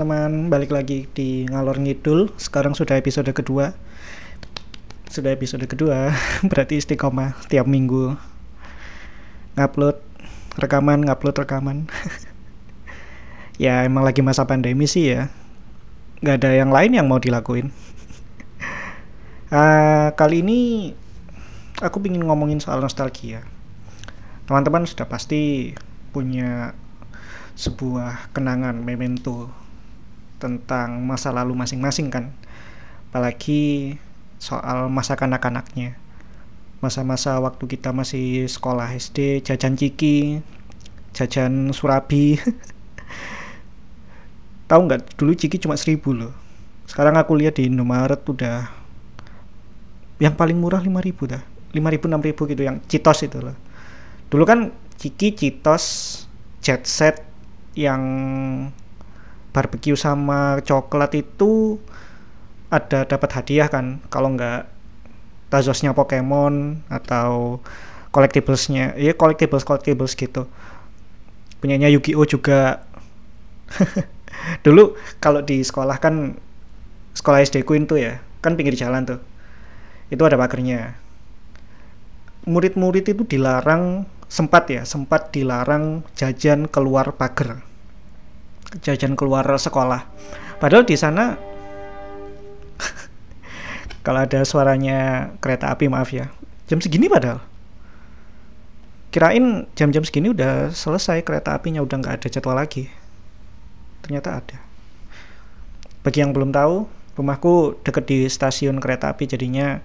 teman-teman, balik lagi di Ngalor Ngidul. Sekarang sudah episode kedua. Sudah episode kedua, berarti istiqomah tiap minggu. Ngupload rekaman, ngupload rekaman. ya emang lagi masa pandemi sih ya. Gak ada yang lain yang mau dilakuin. uh, kali ini aku ingin ngomongin soal nostalgia. Teman-teman sudah pasti punya sebuah kenangan memento tentang masa lalu masing-masing kan. Apalagi soal masa kanak-kanaknya. Masa-masa waktu kita masih sekolah SD jajan ciki jajan surabi. Tahu nggak? Dulu ciki cuma seribu loh. Sekarang aku lihat di Indomaret udah yang paling murah lima ribu dah. lima ribu enam ribu gitu yang citos itu loh. Dulu kan ciki citos jet set yang barbecue sama coklat itu ada dapat hadiah kan kalau nggak Tazosnya Pokemon atau collectiblesnya ya collectibles collectibles gitu. Punyanya Yu-Gi-Oh! juga. Dulu kalau di sekolah kan sekolah SD Queen tuh ya kan pinggir jalan tuh. Itu ada pagernya. Murid-murid itu dilarang sempat ya sempat dilarang jajan keluar pagar jajan keluar sekolah. Padahal di sana kalau ada suaranya kereta api maaf ya jam segini padahal. Kirain jam-jam segini udah selesai kereta apinya udah nggak ada jadwal lagi. Ternyata ada. Bagi yang belum tahu rumahku deket di stasiun kereta api jadinya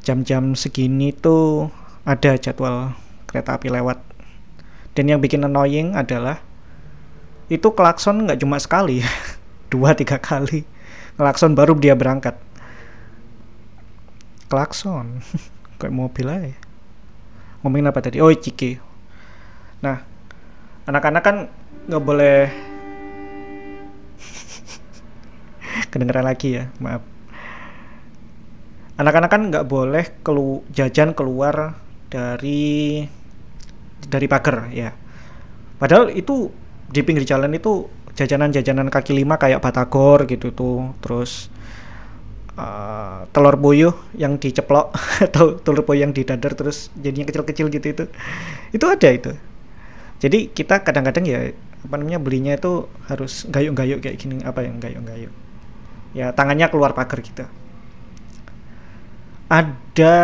jam-jam segini tuh ada jadwal kereta api lewat. Dan yang bikin annoying adalah itu klakson nggak cuma sekali dua tiga kali. Klakson baru dia berangkat. Klakson kayak mobil aja. Ngomongin apa tadi? Oh ciki nah anak-anak kan nggak boleh kedengeran lagi ya maaf. Anak-anak kan nggak boleh kelu jajan keluar dari dari pagar ya. Padahal itu di pinggir jalan itu jajanan-jajanan kaki lima kayak batagor gitu tuh. Terus uh, telur buyuh yang diceplok atau telur buyuh yang didadar terus jadinya kecil-kecil gitu itu. Itu ada itu. Jadi kita kadang-kadang ya apa namanya belinya itu harus gayung-gayung kayak gini apa yang gayung-gayung ya tangannya keluar pagar gitu. Ada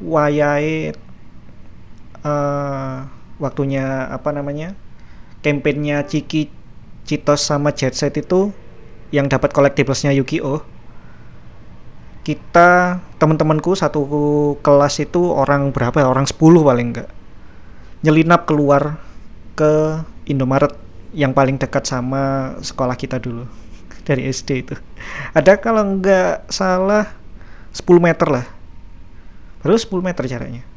wayai uh, waktunya apa namanya kampanyenya Ciki Citos sama Jet Set itu yang dapat collectiblesnya Yu-Gi-Oh. Kita teman-temanku satu kelas itu orang berapa? Orang 10 paling enggak. Nyelinap keluar ke Indomaret yang paling dekat sama sekolah kita dulu dari SD itu. Ada kalau enggak salah 10 meter lah. Baru 10 meter jaraknya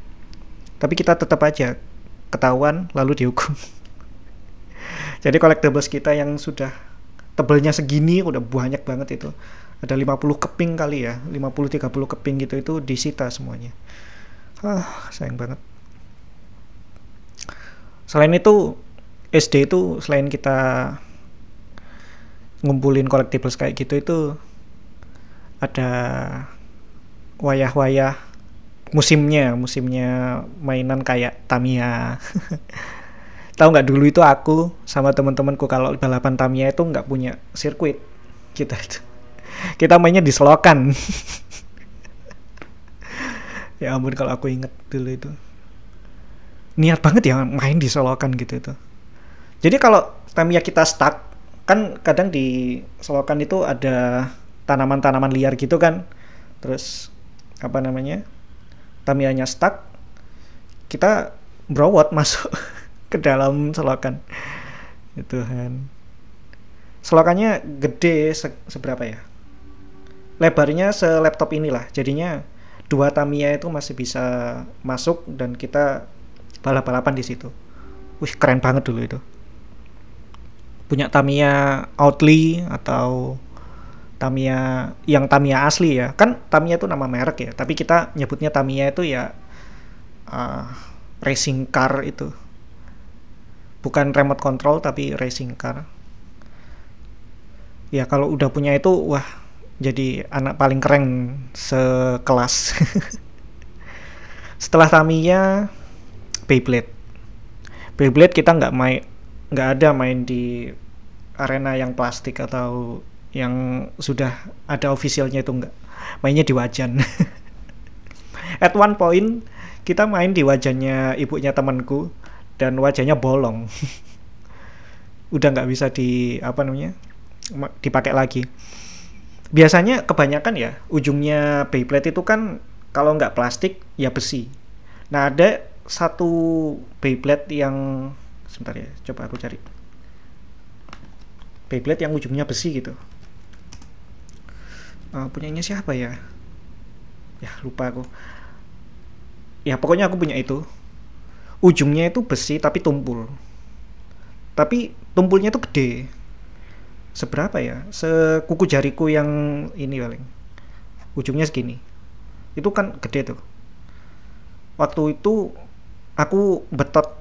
tapi kita tetap aja ketahuan lalu dihukum jadi collectibles kita yang sudah tebelnya segini udah banyak banget itu. Ada 50 keping kali ya 50-30 keping gitu itu disita semuanya. Ah sayang banget. Selain itu SD itu selain kita ngumpulin collectibles kayak gitu itu ada wayah-wayah musimnya musimnya mainan kayak Tamiya tahu nggak dulu itu aku sama teman-temanku kalau balapan Tamiya itu nggak punya sirkuit. Kita itu kita mainnya di selokan. Ya ampun kalau aku inget dulu itu. Niat banget ya main di selokan gitu itu. Jadi kalau Tamiya kita stuck kan kadang di selokan itu ada tanaman-tanaman liar gitu kan. Terus apa namanya Tamiyanya stuck kita browot masuk ke dalam selokan. Itu kan selokannya gede se seberapa ya? Lebarnya selaptop inilah. Jadinya dua Tamiya itu masih bisa masuk dan kita balap-balapan di situ. Wih keren banget dulu itu. Punya Tamiya Outly atau Tamiya yang Tamiya asli ya. Kan Tamiya itu nama merek ya tapi kita nyebutnya Tamiya itu ya uh, racing car itu bukan remote control tapi racing car. Ya kalau udah punya itu wah jadi anak paling keren sekelas. Setelah Tamiya Beyblade. Beyblade kita nggak main nggak ada main di arena yang plastik atau yang sudah ada officialnya itu enggak mainnya di wajan. At one point kita main di wajannya ibunya temanku dan wajahnya bolong. Udah nggak bisa di apa namanya dipakai lagi. Biasanya kebanyakan ya ujungnya Beyblade itu kan kalau nggak plastik ya besi. Nah ada satu Beyblade yang sebentar ya coba aku cari. Beyblade yang ujungnya besi gitu. Uh, punyanya siapa ya? Ya lupa aku. Ya pokoknya aku punya itu ujungnya itu besi tapi tumpul. Tapi tumpulnya itu gede. Seberapa ya? Sekuku jariku yang ini paling. Ujungnya segini. Itu kan gede tuh. Waktu itu aku betot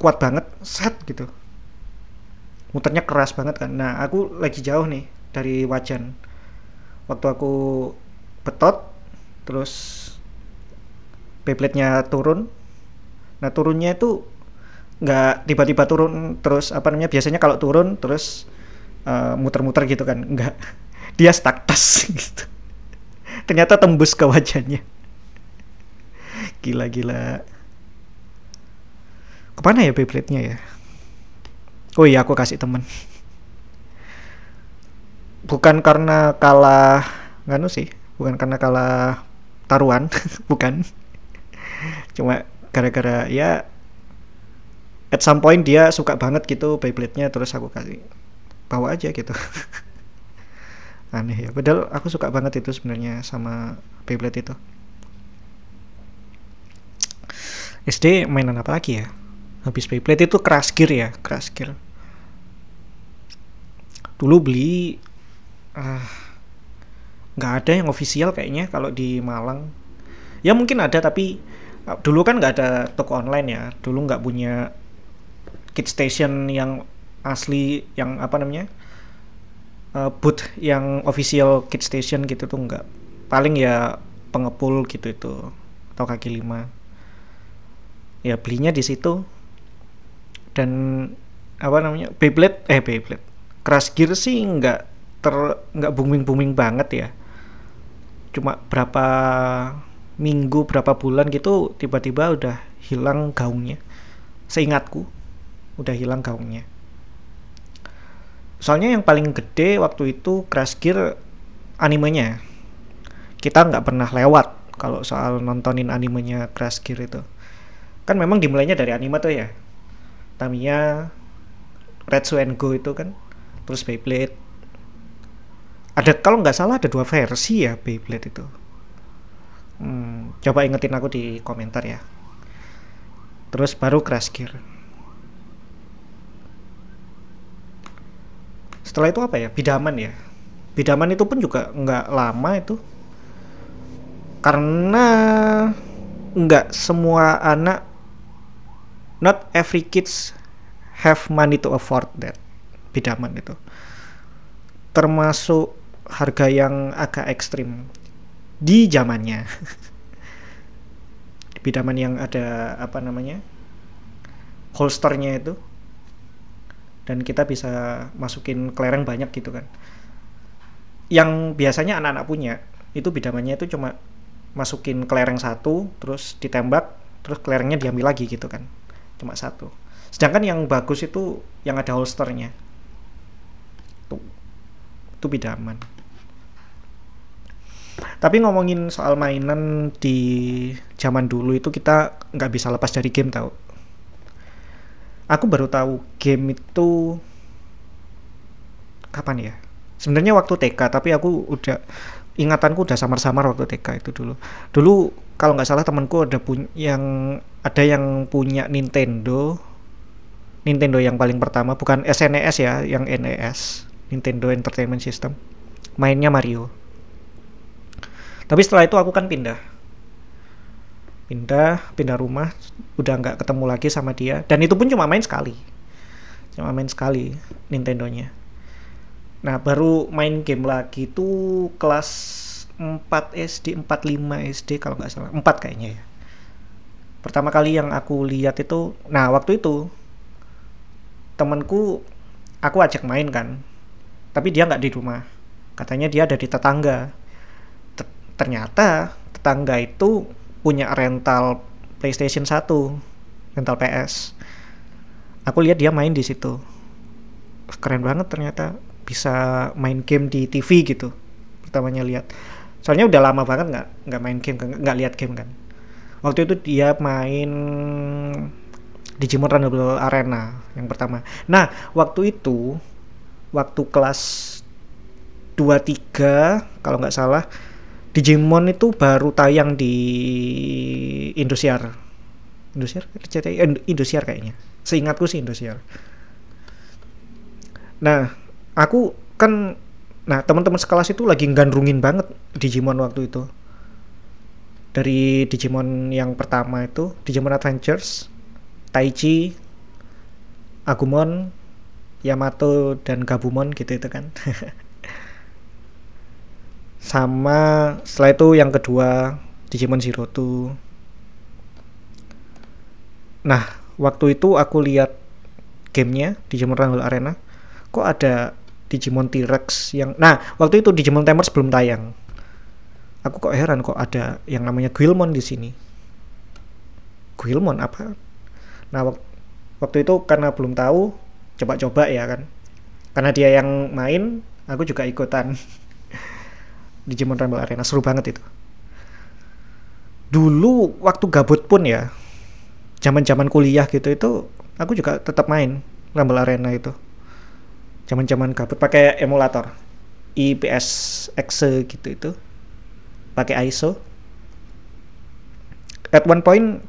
kuat banget set gitu. Muternya keras banget kan. Nah aku lagi jauh nih dari wajan. Waktu aku betot terus Beyblade-nya turun nah turunnya itu nggak tiba-tiba turun terus apa namanya biasanya kalau turun terus eh, muter-muter gitu kan nggak. Dia stuck tas gitu. Ternyata tembus ke wajahnya. Gila-gila. Ke mana ya Beyblade-nya ya? Oh iya aku kasih temen. Bukan karena kalah nganu sih. Bukan karena kalah taruhan bukan. Cuma gara-gara ya at some point dia suka banget gitu Beyblade-nya terus aku kasih bawa aja gitu. Aneh ya padahal aku suka banget itu sebenarnya sama Beyblade itu. SD mainan apa lagi ya? Habis Beyblade itu Crash Gear ya Crash Gear. Dulu beli ah nggak ada yang official kayaknya kalau di Malang. Ya mungkin ada tapi dulu kan nggak ada toko online ya. Dulu nggak punya kit station yang asli yang apa namanya uh, booth yang official kit station gitu tuh nggak. Paling ya pengepul gitu itu atau kaki lima. Ya belinya di situ. Dan apa namanya Beyblade eh Beyblade. Crash Gear sih nggak ter nggak booming booming banget ya. Cuma berapa minggu berapa bulan gitu tiba-tiba udah hilang gaungnya. Seingatku udah hilang gaungnya. Soalnya yang paling gede waktu itu Crash Gear animenya. Kita nggak pernah lewat kalau soal nontonin animenya Crash Gear itu. Kan memang dimulainya dari anime tuh ya. Tamiya Red and Go itu kan terus Beyblade. Ada kalau nggak salah ada dua versi ya Beyblade itu hmm, coba ingetin aku di komentar ya. Terus baru Crash Gear. Setelah itu apa ya? Bidaman ya? Bidaman itu pun juga nggak lama itu. Karena nggak semua anak not every kids have money to afford that bidaman itu. Termasuk harga yang agak ekstrim di zamannya. Bidaman yang ada apa namanya holsternya itu. Dan kita bisa masukin kelereng banyak gitu kan. Yang biasanya anak-anak punya itu bidamannya itu cuma masukin kelereng satu terus ditembak terus kelerengnya diambil lagi gitu kan. Cuma satu. Sedangkan yang bagus itu yang ada holsternya. Tuh. Itu bidaman tapi ngomongin soal mainan di zaman dulu itu kita nggak bisa lepas dari game tau. Aku baru tahu game itu kapan ya? Sebenarnya waktu TK tapi aku udah ingatanku udah samar-samar waktu TK itu dulu. Dulu kalau nggak salah temanku ada punya yang ada yang punya Nintendo Nintendo yang paling pertama bukan SNES e ya yang NES Nintendo Entertainment System. Mainnya Mario tapi setelah itu aku kan pindah. Pindah pindah rumah udah nggak ketemu lagi sama dia. Dan itu pun cuma main sekali. Cuma main sekali Nintendo-nya. Nah baru main game lagi tuh kelas 4 SD 45 SD kalau nggak salah. 4 kayaknya ya. Pertama kali yang aku lihat itu nah waktu itu temanku aku ajak main kan. Tapi dia nggak di rumah. Katanya dia ada di tetangga ternyata tetangga itu punya rental PlayStation 1 rental PS aku lihat dia main di situ. Keren banget ternyata bisa main game di TV gitu pertamanya lihat. Soalnya udah lama banget nggak nggak main game nggak lihat game kan. Waktu itu dia main Digimon Runnable Arena yang pertama. Nah waktu itu waktu kelas 2-3 kalau nggak salah Digimon itu baru tayang di Indosiar. Indosiar? Indosiar kayaknya. Seingatku sih Indosiar. Nah aku kan nah teman-teman sekelas itu lagi gandrungin banget Digimon waktu itu. Dari Digimon yang pertama itu Digimon Adventures Taichi Agumon Yamato dan Gabumon gitu itu kan sama setelah itu yang kedua Digimon Zero Two. Nah waktu itu aku lihat gamenya Digimon Rumble Arena kok ada Digimon T-Rex yang nah waktu itu Digimon Tamers belum tayang. Aku kok heran kok ada yang namanya Guilmon di sini. Guilmon apa? Nah wak waktu itu karena belum tahu coba-coba ya kan. Karena dia yang main aku juga ikutan Digimon Rumble Arena. Seru banget itu. Dulu waktu gabut pun ya zaman-zaman kuliah gitu itu aku juga tetap main Rumble Arena itu. Zaman-zaman gabut pakai emulator. IPS Exe gitu itu. Pakai ISO at one point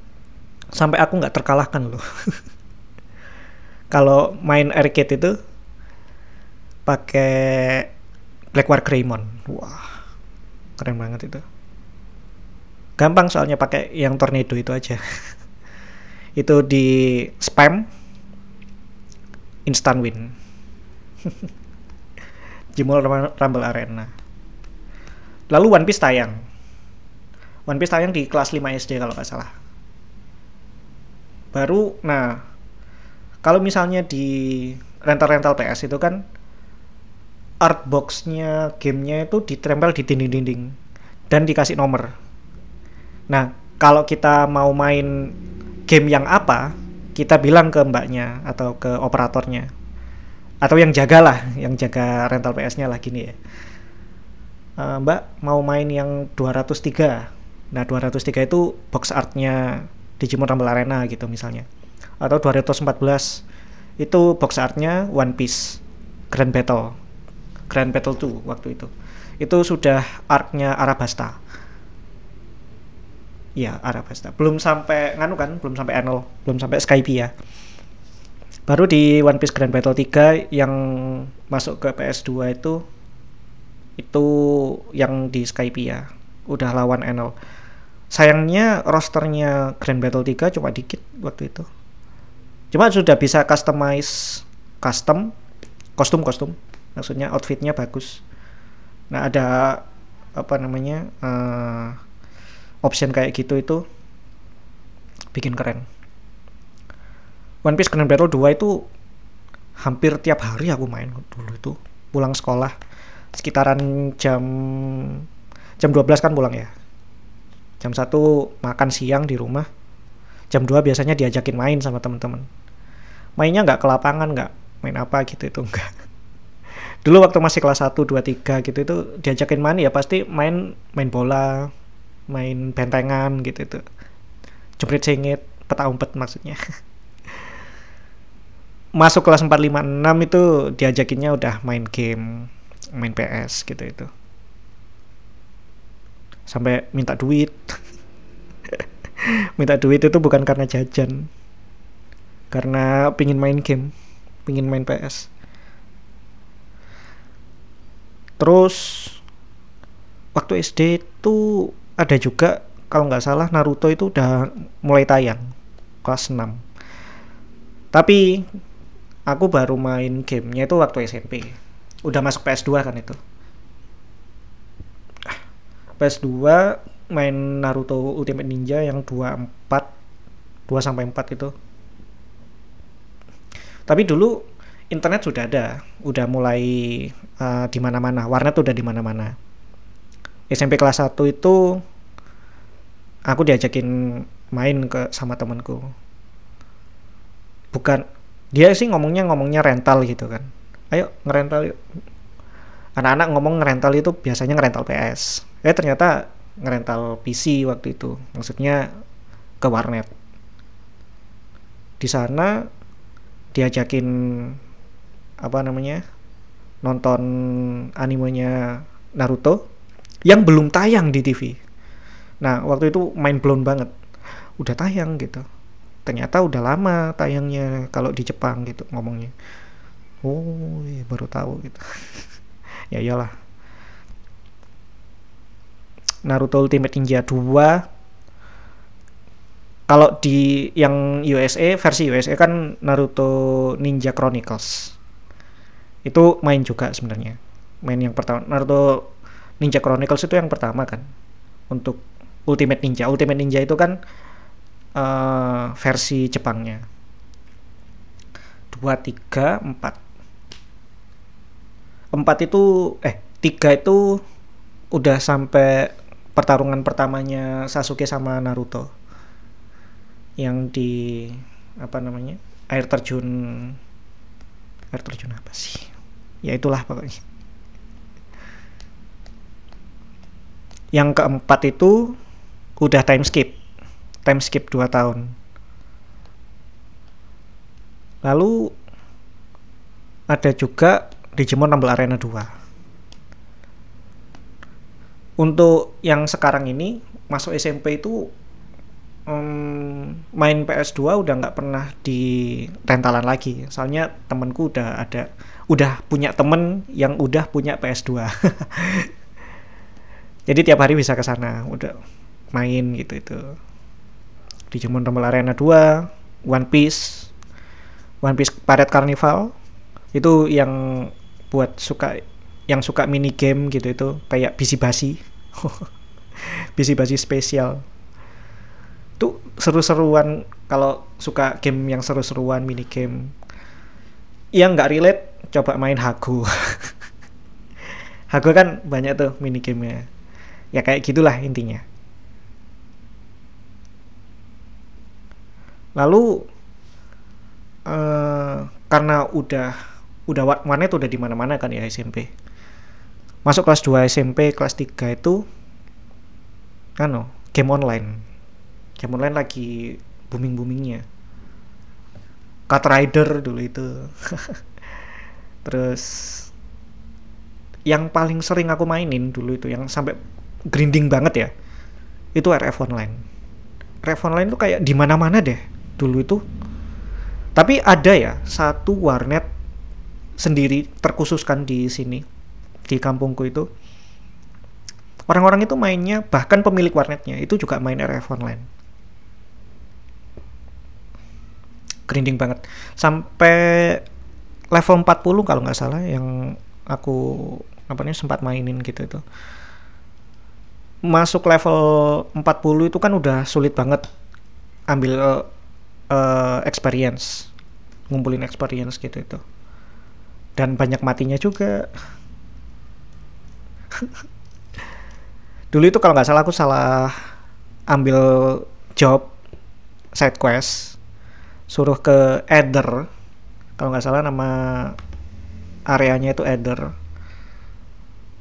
sampai aku nggak terkalahkan loh. Kalau main arcade itu pakai Blackwater Greymon. Wah keren banget itu gampang soalnya pakai yang tornado itu aja itu di spam instant win Jimul Rumble Arena. Lalu One Piece tayang. One Piece tayang di kelas 5 SD kalau nggak salah. Baru, nah, kalau misalnya di rental-rental PS itu kan art box-nya gamenya itu ditempel di dinding-dinding dan dikasih nomor. Nah, kalau kita mau main game yang apa, kita bilang ke mbaknya atau ke operatornya atau yang jaga lah, yang jaga rental PS-nya lah gini ya. Uh, Mbak mau main yang 203. Nah, 203 itu box artnya Digimon Rumble Arena gitu misalnya. Atau 214 itu box artnya One Piece Grand Battle. Grand Battle 2 waktu itu. Itu sudah artnya Arabasta. Iya, Arabasta. Belum sampai nganu kan, belum sampai Annual, belum sampai Skype ya baru di One Piece Grand Battle 3 yang masuk ke PS2 itu itu yang di Skypiea udah lawan Enel sayangnya rosternya Grand Battle 3 cuma dikit waktu itu cuma sudah bisa customize custom kostum kostum maksudnya outfitnya bagus. Nah ada apa namanya uh, option kayak gitu itu bikin keren. One Piece Grand Battle 2 itu hampir tiap hari aku main dulu itu. Pulang sekolah sekitaran jam jam 12 kan pulang ya. Jam 1 makan siang di rumah. Jam 2 biasanya diajakin main sama temen-temen. Mainnya nggak ke lapangan nggak main apa gitu itu enggak dulu waktu masih kelas 1, 2, 3 gitu itu diajakin main ya pasti main main bola main bentengan gitu itu jepret singit peta umpet maksudnya masuk kelas 4 5 6 itu diajakinnya udah main game, main PS gitu itu. Sampai minta duit. minta duit itu bukan karena jajan. Karena pingin main game, pingin main PS. Terus waktu SD itu ada juga kalau nggak salah Naruto itu udah mulai tayang kelas 6. Tapi aku baru main gamenya itu waktu SMP udah masuk PS2 kan itu. PS2 main Naruto Ultimate Ninja yang 24 2 sampai 4 itu. Tapi dulu internet sudah ada udah mulai uh, di mana-mana. Warnet udah di mana-mana. SMP kelas 1 itu aku diajakin main ke sama temanku. Bukan dia sih ngomongnya ngomongnya rental gitu kan. Ayo ngerental yuk. Anak-anak ngomong ngerental itu biasanya ngerental PS eh ternyata ngerental PC waktu itu. Maksudnya ke warnet. Di sana diajakin apa namanya nonton animenya Naruto yang belum tayang di TV nah waktu itu main blown banget. Udah tayang gitu. Ternyata udah lama tayangnya kalau di Jepang gitu ngomongnya. Oh iya, baru tahu gitu. Ya iyalah. Naruto Ultimate Ninja 2 kalau di yang USA versi USA kan Naruto Ninja Chronicles itu main juga sebenarnya. Main yang pertama. Naruto Ninja Chronicles itu yang pertama kan. Untuk Ultimate Ninja. Ultimate Ninja itu kan uh, versi Jepangnya. Dua tiga empat. Empat itu eh tiga itu udah sampai pertarungan pertamanya Sasuke sama Naruto. Yang di apa namanya air terjun air terjun apa sih? Ya itulah pokoknya. Yang keempat itu udah time skip. Time skip 2 tahun. Lalu ada juga Digimon Rumble Arena 2 untuk yang sekarang ini masuk SMP itu um, main PS2 udah nggak pernah di rentalan lagi. Soalnya temenku udah ada udah punya temen yang udah punya PS2 jadi tiap hari bisa ke sana udah main gitu itu. Di Digimon Rumble Arena 2 One Piece One Piece Pirate Carnival itu yang buat suka yang suka mini game gitu itu kayak bisi basi bisi basi spesial tuh seru-seruan kalau suka game yang seru-seruan mini game. Yang nggak relate coba main Hago. Hago kan banyak tuh mini gamenya. Ya kayak gitulah intinya. Lalu uh, karena udah udah warnet udah di mana-mana kan ya SMP masuk kelas 2 SMP kelas 3 itu kan game online game online lagi booming boomingnya Cut Rider dulu itu. Terus yang paling sering aku mainin dulu itu yang sampai grinding banget ya itu RF online. RF online tuh kayak di mana-mana deh dulu itu. Tapi ada ya satu warnet sendiri terkhususkan di sini di kampungku itu. Orang-orang itu mainnya bahkan pemilik warnetnya itu juga main RF online grinding banget. Sampai level 40 kalau nggak salah yang aku apa nih sempat mainin gitu itu. Masuk level 40 itu kan udah sulit banget ambil uh, experience ngumpulin experience gitu itu. Dan banyak matinya juga. Dulu itu kalau nggak salah aku salah ambil job side quest suruh ke Eder. Kalau nggak salah nama areanya itu Eder.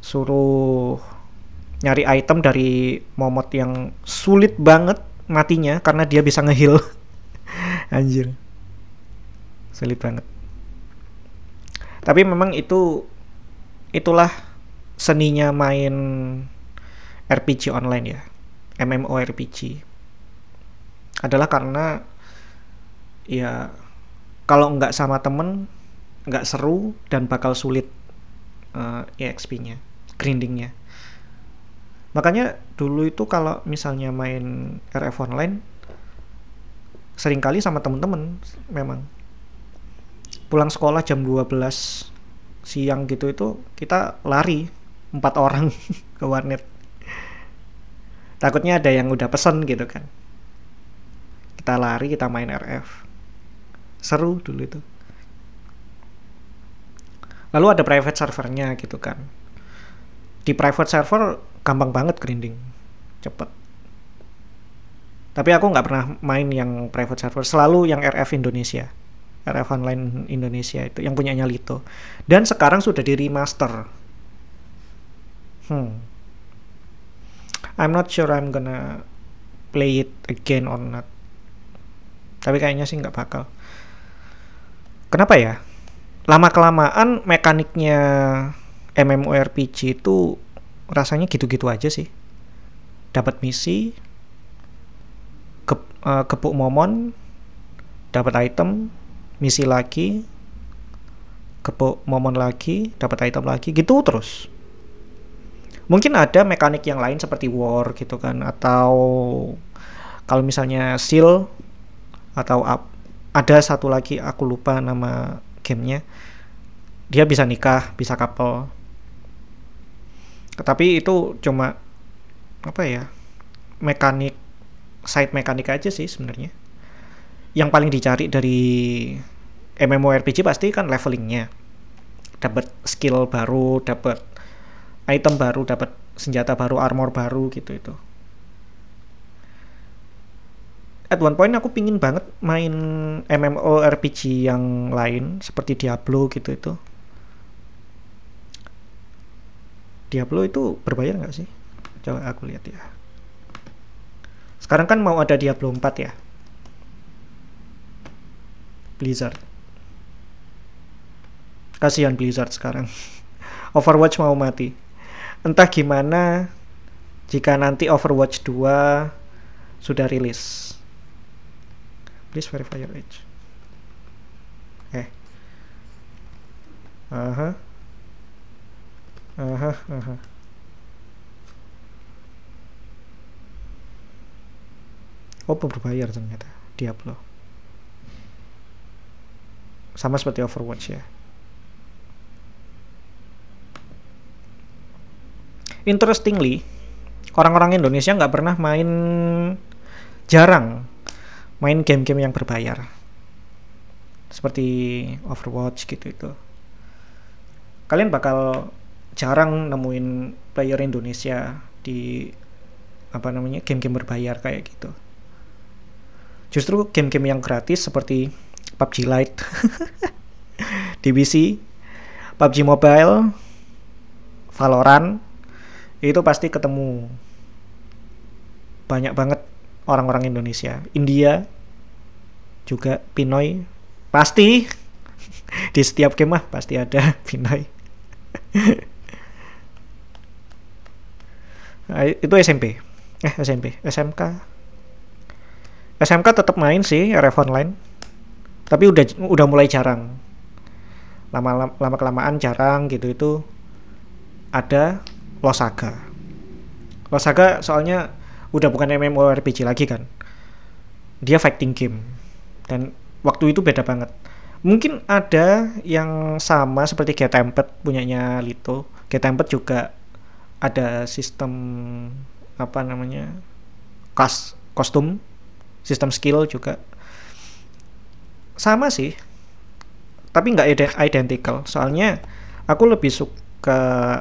Suruh nyari item dari momot yang sulit banget matinya karena dia bisa ngeheal. Anjir. Sulit banget. Tapi memang itu itulah seninya main RPG online ya. MMORPG adalah karena ya kalau nggak sama temen nggak seru dan bakal sulit uh, eh, EXP-nya grindingnya. Makanya dulu itu kalau misalnya main RF online sering kali sama temen-temen memang. Pulang sekolah jam 12 siang gitu itu kita lari empat orang ke warnet. Takutnya ada yang udah pesen gitu kan. Kita lari kita main RF seru dulu itu. Lalu ada private servernya gitu kan. Di private server gampang banget grinding. Cepet. Tapi aku nggak pernah main yang private server. Selalu yang RF Indonesia. RF Online Indonesia itu yang punyanya Lito. Dan sekarang sudah di remaster. Hmm. I'm not sure I'm gonna play it again or not. Tapi kayaknya sih nggak bakal kenapa ya? Lama kelamaan mekaniknya MMORPG itu rasanya gitu-gitu aja sih. Dapat misi ke, uh, kepuk momon dapat item misi lagi kepuk momon lagi dapat item lagi gitu terus. Mungkin ada mekanik yang lain seperti war gitu kan atau kalau misalnya seal atau up ada satu lagi aku lupa nama gamenya. Dia bisa nikah bisa couple. Tapi itu cuma apa ya mekanik side mekanik aja sih sebenarnya. Yang paling dicari dari MMORPG pasti kan levelingnya. Dapat skill baru dapat item baru dapat senjata baru armor baru gitu itu at one point aku pingin banget main MMORPG yang lain seperti Diablo gitu itu. Diablo itu berbayar nggak sih? Coba aku lihat ya. Sekarang kan mau ada Diablo 4 ya? Blizzard. Kasihan Blizzard sekarang. Overwatch mau mati. Entah gimana jika nanti Overwatch 2 sudah rilis. Please verify your age. Eh. Aha. Aha, aha. Oh, berbayar ternyata Diablo. Sama seperti Overwatch ya. interestingly orang-orang Indonesia nggak pernah main jarang main game-game yang berbayar. Seperti Overwatch gitu itu. Kalian bakal jarang nemuin player Indonesia di apa namanya game-game berbayar kayak gitu. Justru game-game yang gratis seperti PUBG Lite DBC PUBG Mobile Valorant itu pasti ketemu. Banyak banget orang-orang Indonesia. India juga Pinoy pasti. Di setiap game mah pasti ada Pinoy. Nah, itu SMP eh SMP SMK SMK tetap main sih RF online. Tapi udah udah mulai jarang. Lama lama kelamaan jarang gitu. Itu ada Losaga. Losaga soalnya udah bukan MMORPG lagi kan. Dia fighting game. Dan waktu itu beda banget. Mungkin ada yang sama seperti Get Tempest punyanya Lito. Get Tempest juga ada sistem apa namanya? Kas, kostum, sistem skill juga sama sih. Tapi nggak identical. Soalnya aku lebih suka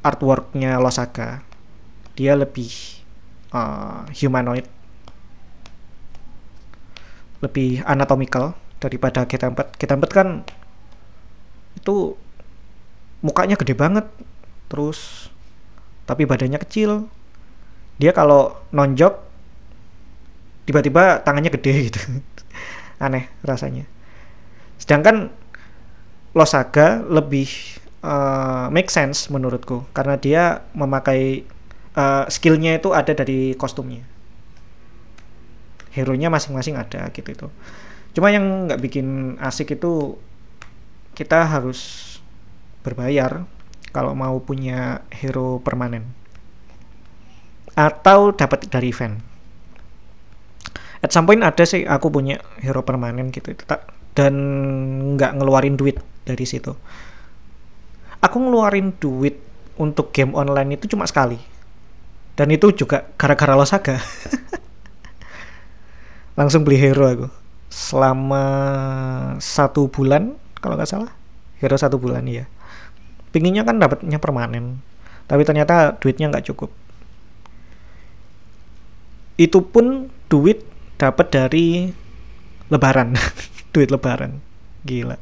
artworknya Losaka dia lebih uh, humanoid. Lebih anatomical daripada Ketempet Ketempet kan itu mukanya gede banget terus tapi badannya kecil. Dia kalau nonjok tiba-tiba tangannya gede gitu. Aneh rasanya. Sedangkan Losaga lebih uh, make sense menurutku karena dia memakai uh, skillnya itu ada dari kostumnya. Hero nya masing-masing ada gitu itu. Cuma yang nggak bikin asik itu kita harus berbayar kalau mau punya hero permanen. Atau dapat dari event. At some point ada sih aku punya hero permanen gitu itu. Tak dan nggak ngeluarin duit dari situ. Aku ngeluarin duit untuk game online itu cuma sekali dan itu juga gara-gara Losaga langsung beli hero aku. Selama satu bulan kalau nggak salah. Hero satu bulan ya pinginnya kan dapatnya permanen. Tapi ternyata duitnya nggak cukup. Itu pun duit dapat dari lebaran. Duit lebaran. Gila.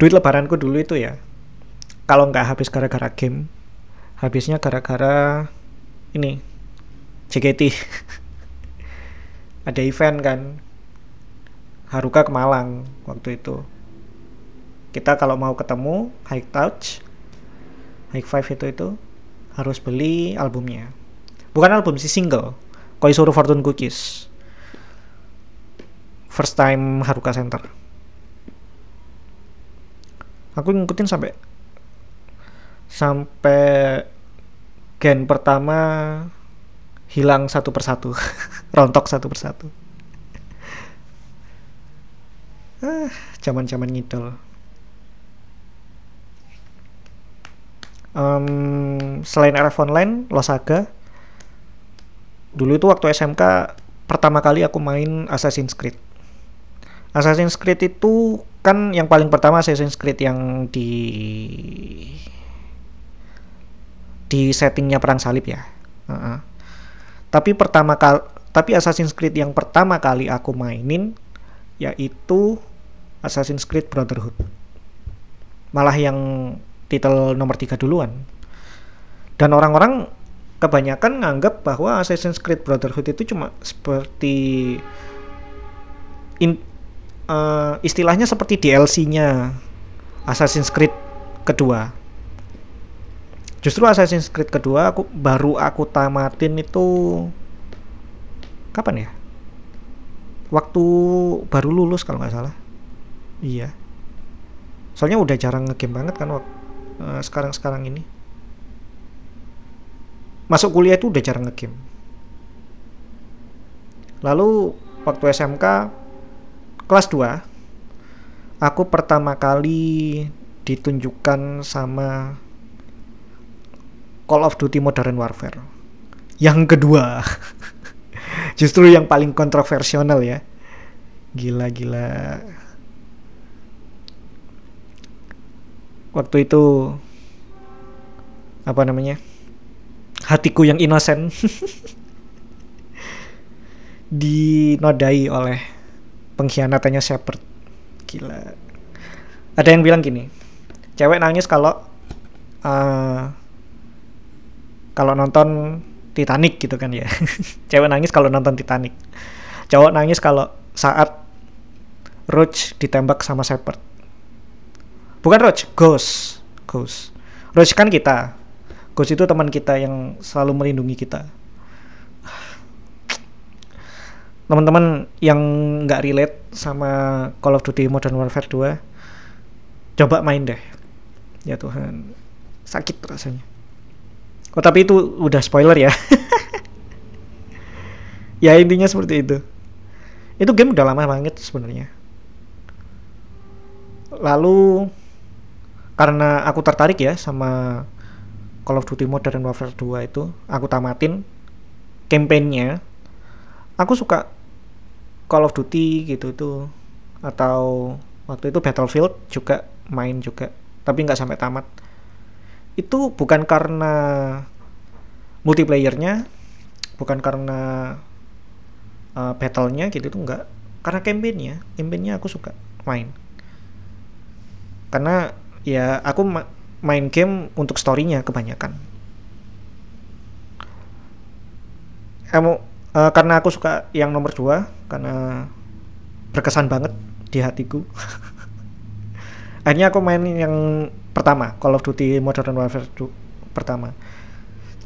Duit lebaranku dulu itu ya kalau nggak habis gara-gara game habisnya gara-gara ini JKT ada event kan Haruka ke Malang waktu itu. Kita kalau mau ketemu High Touch High Five itu itu harus beli albumnya. Bukan album sih single Koizuru Fortune Cookies. First time Haruka Center. Aku ngikutin sampai sampai gen pertama hilang satu persatu rontok satu persatu. Ah zaman zaman ngidol. Um, selain RF online Losaga dulu itu waktu SMK pertama kali aku main Assassin's Creed. Assassin's Creed itu kan yang paling pertama Assassin's Creed yang di di settingnya perang salib ya. Uh -uh. Tapi pertama kali tapi Assassin's Creed yang pertama kali aku mainin yaitu Assassin's Creed Brotherhood. Malah yang titel nomor tiga duluan. Dan orang-orang kebanyakan nganggap bahwa Assassin's Creed Brotherhood itu cuma seperti in, uh, istilahnya seperti DLC-nya Assassin's Creed kedua. Justru Assassin's Creed kedua aku baru aku tamatin itu kapan ya? Waktu baru lulus kalau nggak salah. Iya. Soalnya udah jarang ngegame banget kan waktu uh, sekarang-sekarang ini. Masuk kuliah itu udah jarang ngegame. Lalu waktu SMK kelas 2 aku pertama kali ditunjukkan sama Call of Duty Modern Warfare. Yang kedua justru yang paling kontroversial ya. Gila-gila waktu itu apa namanya hatiku yang inosen dinodai oleh pengkhianatannya Shepard. Gila. Ada yang bilang gini cewek nangis kalau uh, kalau nonton Titanic gitu kan ya. Cewek nangis kalau nonton Titanic. Cowok nangis kalau saat Roach ditembak sama Shepard. Bukan Roach Ghost. Ghost. Roach kan kita. Ghost itu teman kita yang selalu melindungi kita. Teman-teman yang nggak relate sama Call of Duty Modern Warfare 2 coba main deh. Ya Tuhan. Sakit rasanya oh tapi itu udah spoiler ya. Ya intinya seperti itu. Itu game udah lama banget sebenarnya. Lalu karena aku tertarik ya sama Call of Duty Modern Warfare 2 itu aku tamatin campaignnya. Aku suka Call of Duty gitu tuh atau waktu itu Battlefield juga main juga tapi nggak sampai tamat itu bukan karena multiplayernya bukan karena uh, battlenya gitu tuh nggak karena campaignnya campaignnya aku suka main. Karena ya aku ma main game untuk storynya kebanyakan. Kamu uh, karena aku suka yang nomor dua karena berkesan banget di hatiku akhirnya aku main yang pertama Call of Duty Modern Warfare 2 pertama.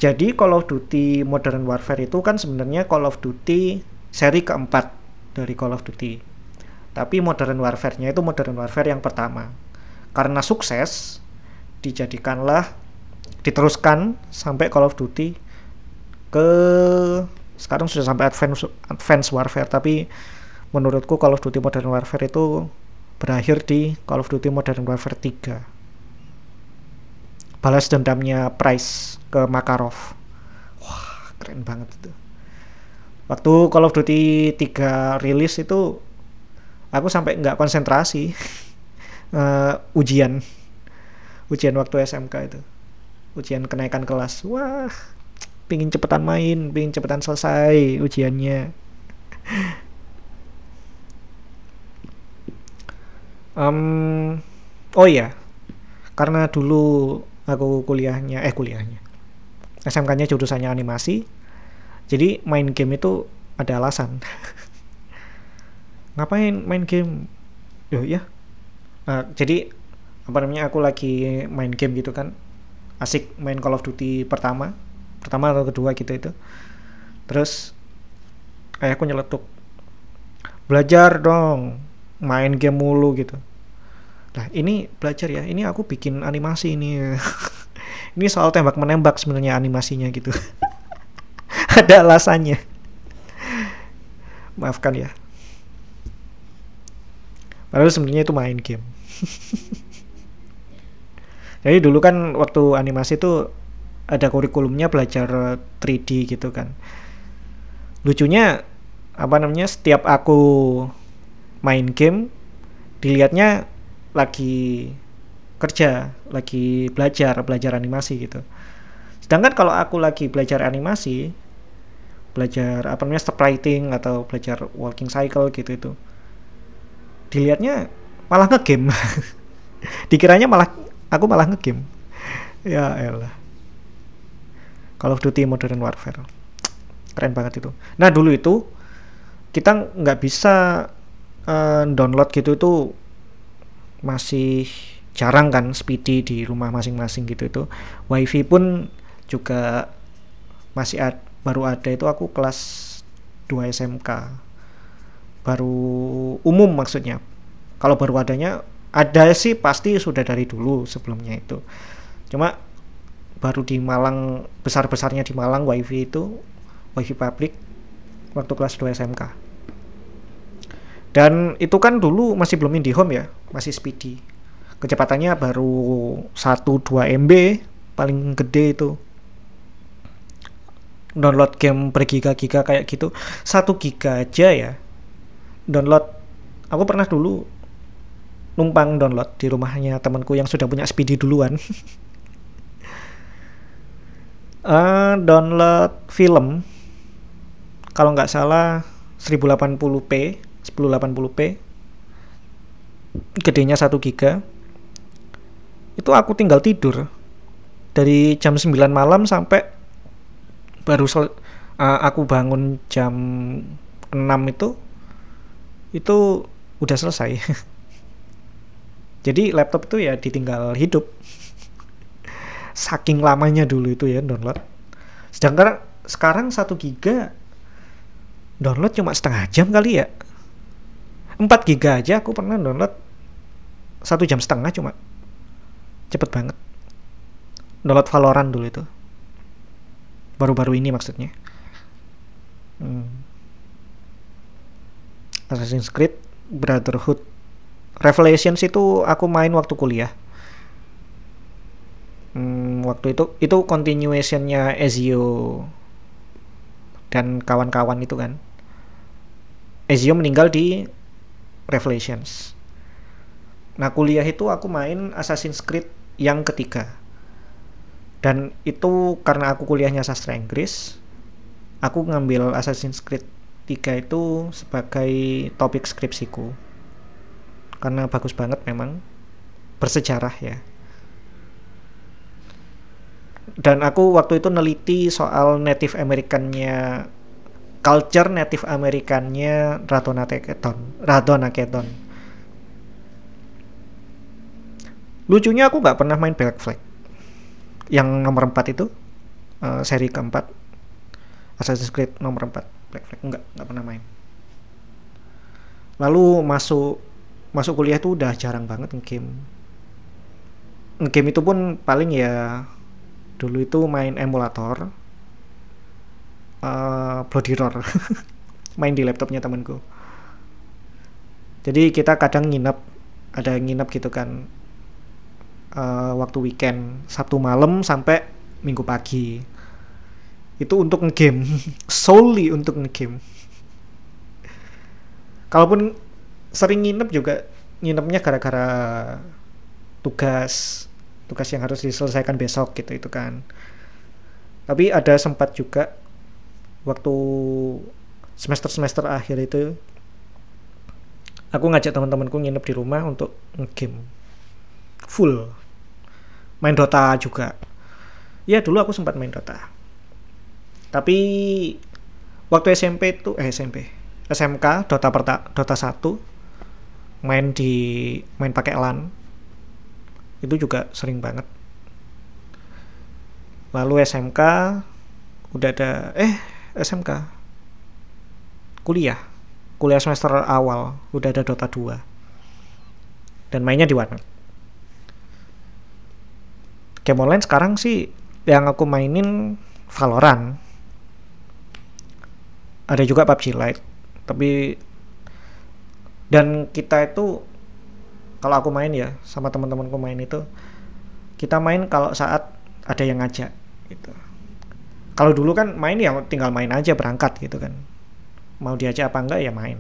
Jadi Call of Duty Modern Warfare itu kan sebenarnya Call of Duty seri keempat dari Call of Duty. Tapi Modern Warfare-nya itu Modern Warfare yang pertama. Karena sukses dijadikanlah diteruskan sampai Call of Duty ke sekarang sudah sampai advance warfare. Tapi menurutku Call of Duty Modern Warfare itu berakhir di Call of Duty Modern Warfare 3 balas dendamnya Price ke Makarov. Wah keren banget itu. Waktu Call of Duty 3 rilis itu aku sampai nggak konsentrasi. Uh, ujian. Ujian waktu SMK itu. Ujian kenaikan kelas. Wah pingin cepetan main pingin cepetan selesai ujiannya um, oh iya. Karena dulu aku kuliahnya eh kuliahnya. SMK-nya jurusannya animasi. Jadi main game itu ada alasan. Ngapain main game? Yo ya uh, jadi apa namanya aku lagi main game gitu kan. Asik main Call of Duty pertama. Pertama atau kedua gitu itu. Terus ayahku nyeletuk belajar dong main game mulu gitu. Nah ini belajar ya ini aku bikin animasi ini. Ini soal tembak menembak sebenarnya animasinya gitu. Ada alasannya. Maafkan ya. Padahal sebenarnya itu main game. Jadi dulu kan waktu animasi itu ada kurikulumnya belajar 3D gitu kan. Lucunya apa namanya setiap aku main game dilihatnya lagi kerja lagi belajar belajar animasi gitu. Sedangkan kalau aku lagi belajar animasi belajar apa namanya step writing atau belajar walking cycle gitu itu dilihatnya malah ngegame. Dikiranya malah aku malah ngegame. Ya elah. Call of Duty Modern Warfare. Keren banget itu. Nah dulu itu kita nggak bisa uh, download gitu itu masih jarang kan speedy di rumah masing-masing gitu itu wifi pun juga masih ad, baru ada itu aku kelas 2 SMK baru umum maksudnya. Kalau baru adanya ada sih pasti sudah dari dulu sebelumnya itu. Cuma baru di Malang besar-besarnya di Malang wifi itu wifi publik waktu kelas 2 SMK dan itu kan dulu masih belum IndiHome ya masih speedy. Kecepatannya baru 1-2 MB paling gede itu. Download game bergiga-giga kayak gitu. Satu giga aja ya. Download. Aku pernah dulu numpang download di rumahnya temanku yang sudah punya speedy duluan. Uh, download film. Kalau nggak salah 1080p 1080p gedenya 1 giga itu aku tinggal tidur dari jam 9 malam sampai baru sel, uh, aku bangun jam 6 itu itu udah selesai. Jadi laptop itu ya ditinggal hidup. Saking lamanya dulu itu ya download. Sedangkan sekarang satu giga download cuma setengah jam kali ya 4 giga aja aku pernah download satu jam setengah cuma. Cepet banget. Download Valorant dulu itu. Baru-baru ini maksudnya. Hmm. Assassin's Creed Brotherhood. Revelations itu aku main waktu kuliah. Hmm, waktu itu itu continuationnya Ezio dan kawan-kawan itu kan. Ezio meninggal di Revelations. Nah kuliah itu aku main Assassin's Creed yang ketiga. Dan itu karena aku kuliahnya sastra Inggris aku ngambil Assassin's Creed 3 itu sebagai topik skripsiku. Karena bagus banget memang bersejarah ya. Dan aku waktu itu neliti soal Native Americannya culture Native Americannya Radona Keton Radona Keton. Lucunya aku nggak pernah main Black Flag. Yang nomor 4 itu uh, seri keempat Assassin's Creed nomor 4 Black Flag. Enggak enggak pernah main. Lalu masuk masuk kuliah itu udah jarang banget ngegame. Ngegame itu pun paling ya dulu itu main emulator uh, Bloody Roar main di laptopnya temanku. Jadi kita kadang nginep ada nginep gitu kan. Uh, waktu weekend Sabtu malam sampai Minggu pagi. Itu untuk ngegame. Solely untuk ngegame. Kalaupun sering nginep juga nginepnya gara-gara tugas tugas yang harus diselesaikan besok gitu itu kan. Tapi ada sempat juga waktu semester-semester akhir itu aku ngajak teman-temanku nginep di rumah untuk ngegame. Full. Main Dota juga. Ya dulu aku sempat main Dota. Tapi waktu SMP itu eh SMP SMK Dota perta Dota 1 main di main pakai LAN. Itu juga sering banget. Lalu SMK udah ada eh SMK kuliah. Kuliah semester awal. Udah ada Dota 2 dan mainnya di warnet. Game online sekarang sih yang aku mainin Valorant. Ada juga PUBG Lite. Tapi dan kita itu kalau aku main ya sama teman-temanku main itu kita main kalau saat ada yang ngajak gitu kalau dulu kan main ya tinggal main aja berangkat gitu kan. Mau diajak apa enggak ya main.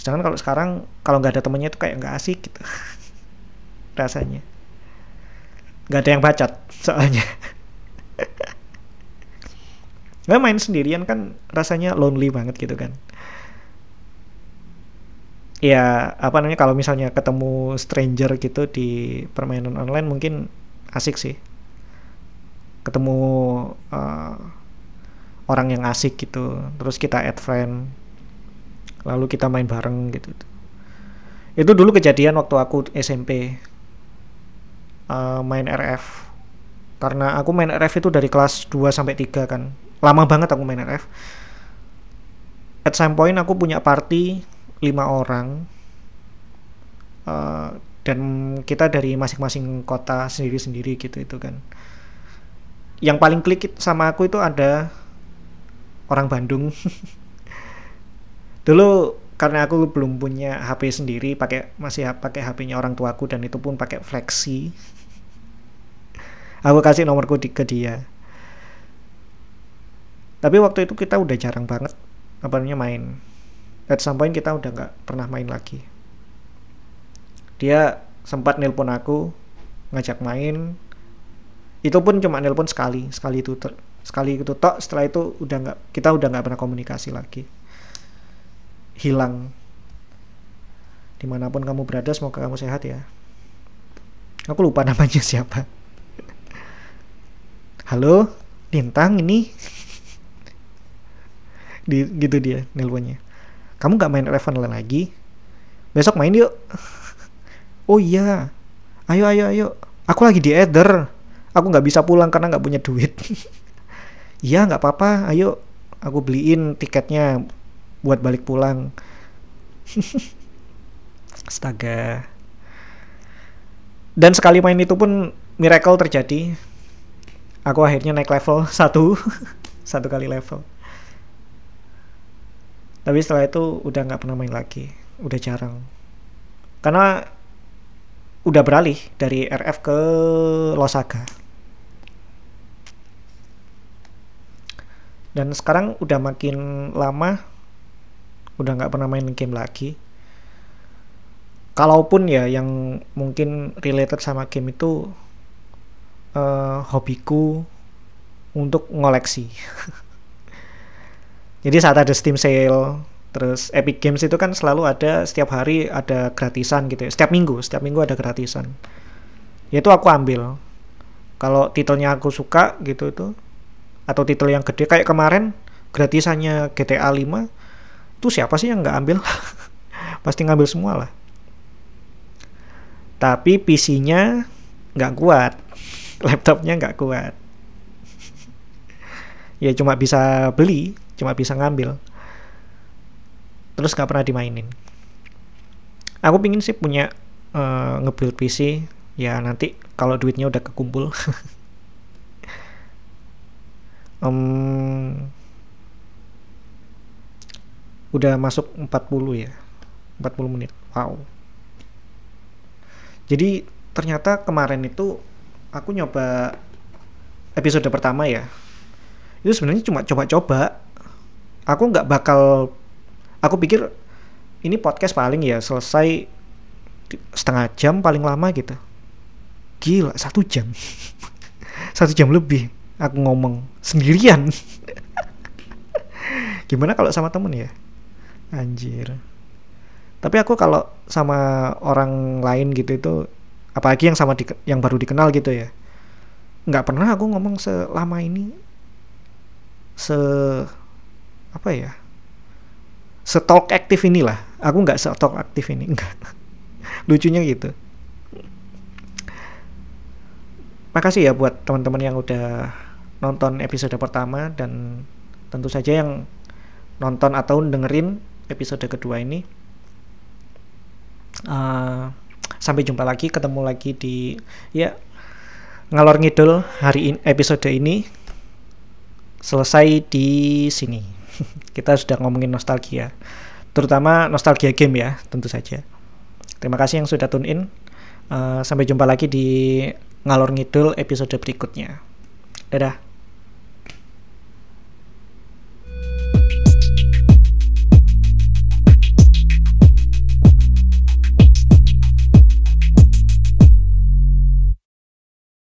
Sedangkan kalau sekarang kalau nggak ada temennya itu kayak nggak asik gitu. Rasanya. Nggak ada yang bacot soalnya. Nggak main sendirian kan rasanya lonely banget gitu kan. Ya apa namanya kalau misalnya ketemu stranger gitu di permainan online mungkin asik sih ketemu uh, orang yang asik gitu. Terus kita add friend lalu kita main bareng gitu. Itu dulu kejadian waktu aku SMP uh, main RF karena aku main RF itu dari kelas 2 sampai 3 kan. Lama banget aku main RF at some point aku punya party lima orang uh, dan kita dari masing-masing kota sendiri-sendiri gitu itu kan yang paling klik sama aku itu ada orang Bandung. Dulu karena aku belum punya HP sendiri pakai masih pakai HP-nya orang tuaku dan itu pun pakai flexi. Aku kasih nomorku di, ke dia. Tapi waktu itu kita udah jarang banget apa namanya main. At some point kita udah nggak pernah main lagi. Dia sempat nelpon aku ngajak main itu pun cuma nelpon sekali sekali itu ter, sekali itu tok setelah itu udah nggak kita udah nggak pernah komunikasi lagi. Hilang. Di mana pun kamu berada semoga kamu sehat ya. Aku lupa namanya siapa. Halo? Lintang ini? Di, gitu dia nelponnya. Kamu nggak main Eleven lagi? Besok main yuk. Oh iya. Ayo ayo ayo. Aku lagi di Ether aku nggak bisa pulang karena nggak punya duit. Iya nggak apa-apa. Ayo aku beliin tiketnya buat balik pulang. Astaga. Dan sekali main itu pun miracle terjadi. Aku akhirnya naik level satu. Satu kali level. Tapi setelah itu udah nggak pernah main lagi. Udah jarang. Karena udah beralih dari RF ke Losaga dan sekarang udah makin lama udah nggak pernah main game lagi kalaupun ya yang mungkin related sama game itu uh, hobiku untuk ngoleksi. Jadi saat ada Steam sale, terus Epic Games itu kan selalu ada setiap hari ada gratisan gitu ya. Setiap minggu, setiap minggu ada gratisan. Itu aku ambil. Kalau titelnya aku suka gitu itu atau titel yang gede. Kayak kemarin gratisannya GTA 5 itu siapa sih yang nggak ambil? Pasti ngambil semua lah. Tapi PC-nya nggak kuat. Laptopnya nggak kuat. Ya cuma bisa beli cuma bisa ngambil. Terus nggak pernah dimainin. Aku pingin sih punya uh, nge-build PC ya nanti kalau duitnya udah kekumpul um, udah masuk 40 ya 40 menit. Wow. Jadi ternyata kemarin itu aku nyoba episode pertama ya. Itu sebenarnya cuma coba-coba. Aku nggak bakal aku pikir ini podcast paling ya selesai setengah jam paling lama gitu. Gila satu jam. Satu jam lebih aku ngomong sendirian. Gimana kalau sama temen ya? Anjir. Tapi aku kalau sama orang lain gitu itu apalagi yang sama di, yang baru dikenal gitu ya nggak pernah aku ngomong selama ini se apa ya setalk aktif inilah. Aku nggak setalk aktif ini enggak lucunya gitu. Makasih ya buat teman-teman yang udah nonton episode pertama dan tentu saja yang nonton atau dengerin episode kedua ini uh, sampai jumpa lagi ketemu lagi di ya ngalor ngidul hari in, episode ini. Selesai di sini. Kita sudah ngomongin nostalgia terutama nostalgia game ya tentu saja. Terima kasih yang sudah tune in. Uh, sampai jumpa lagi di ngalor ngidul episode berikutnya. Dadah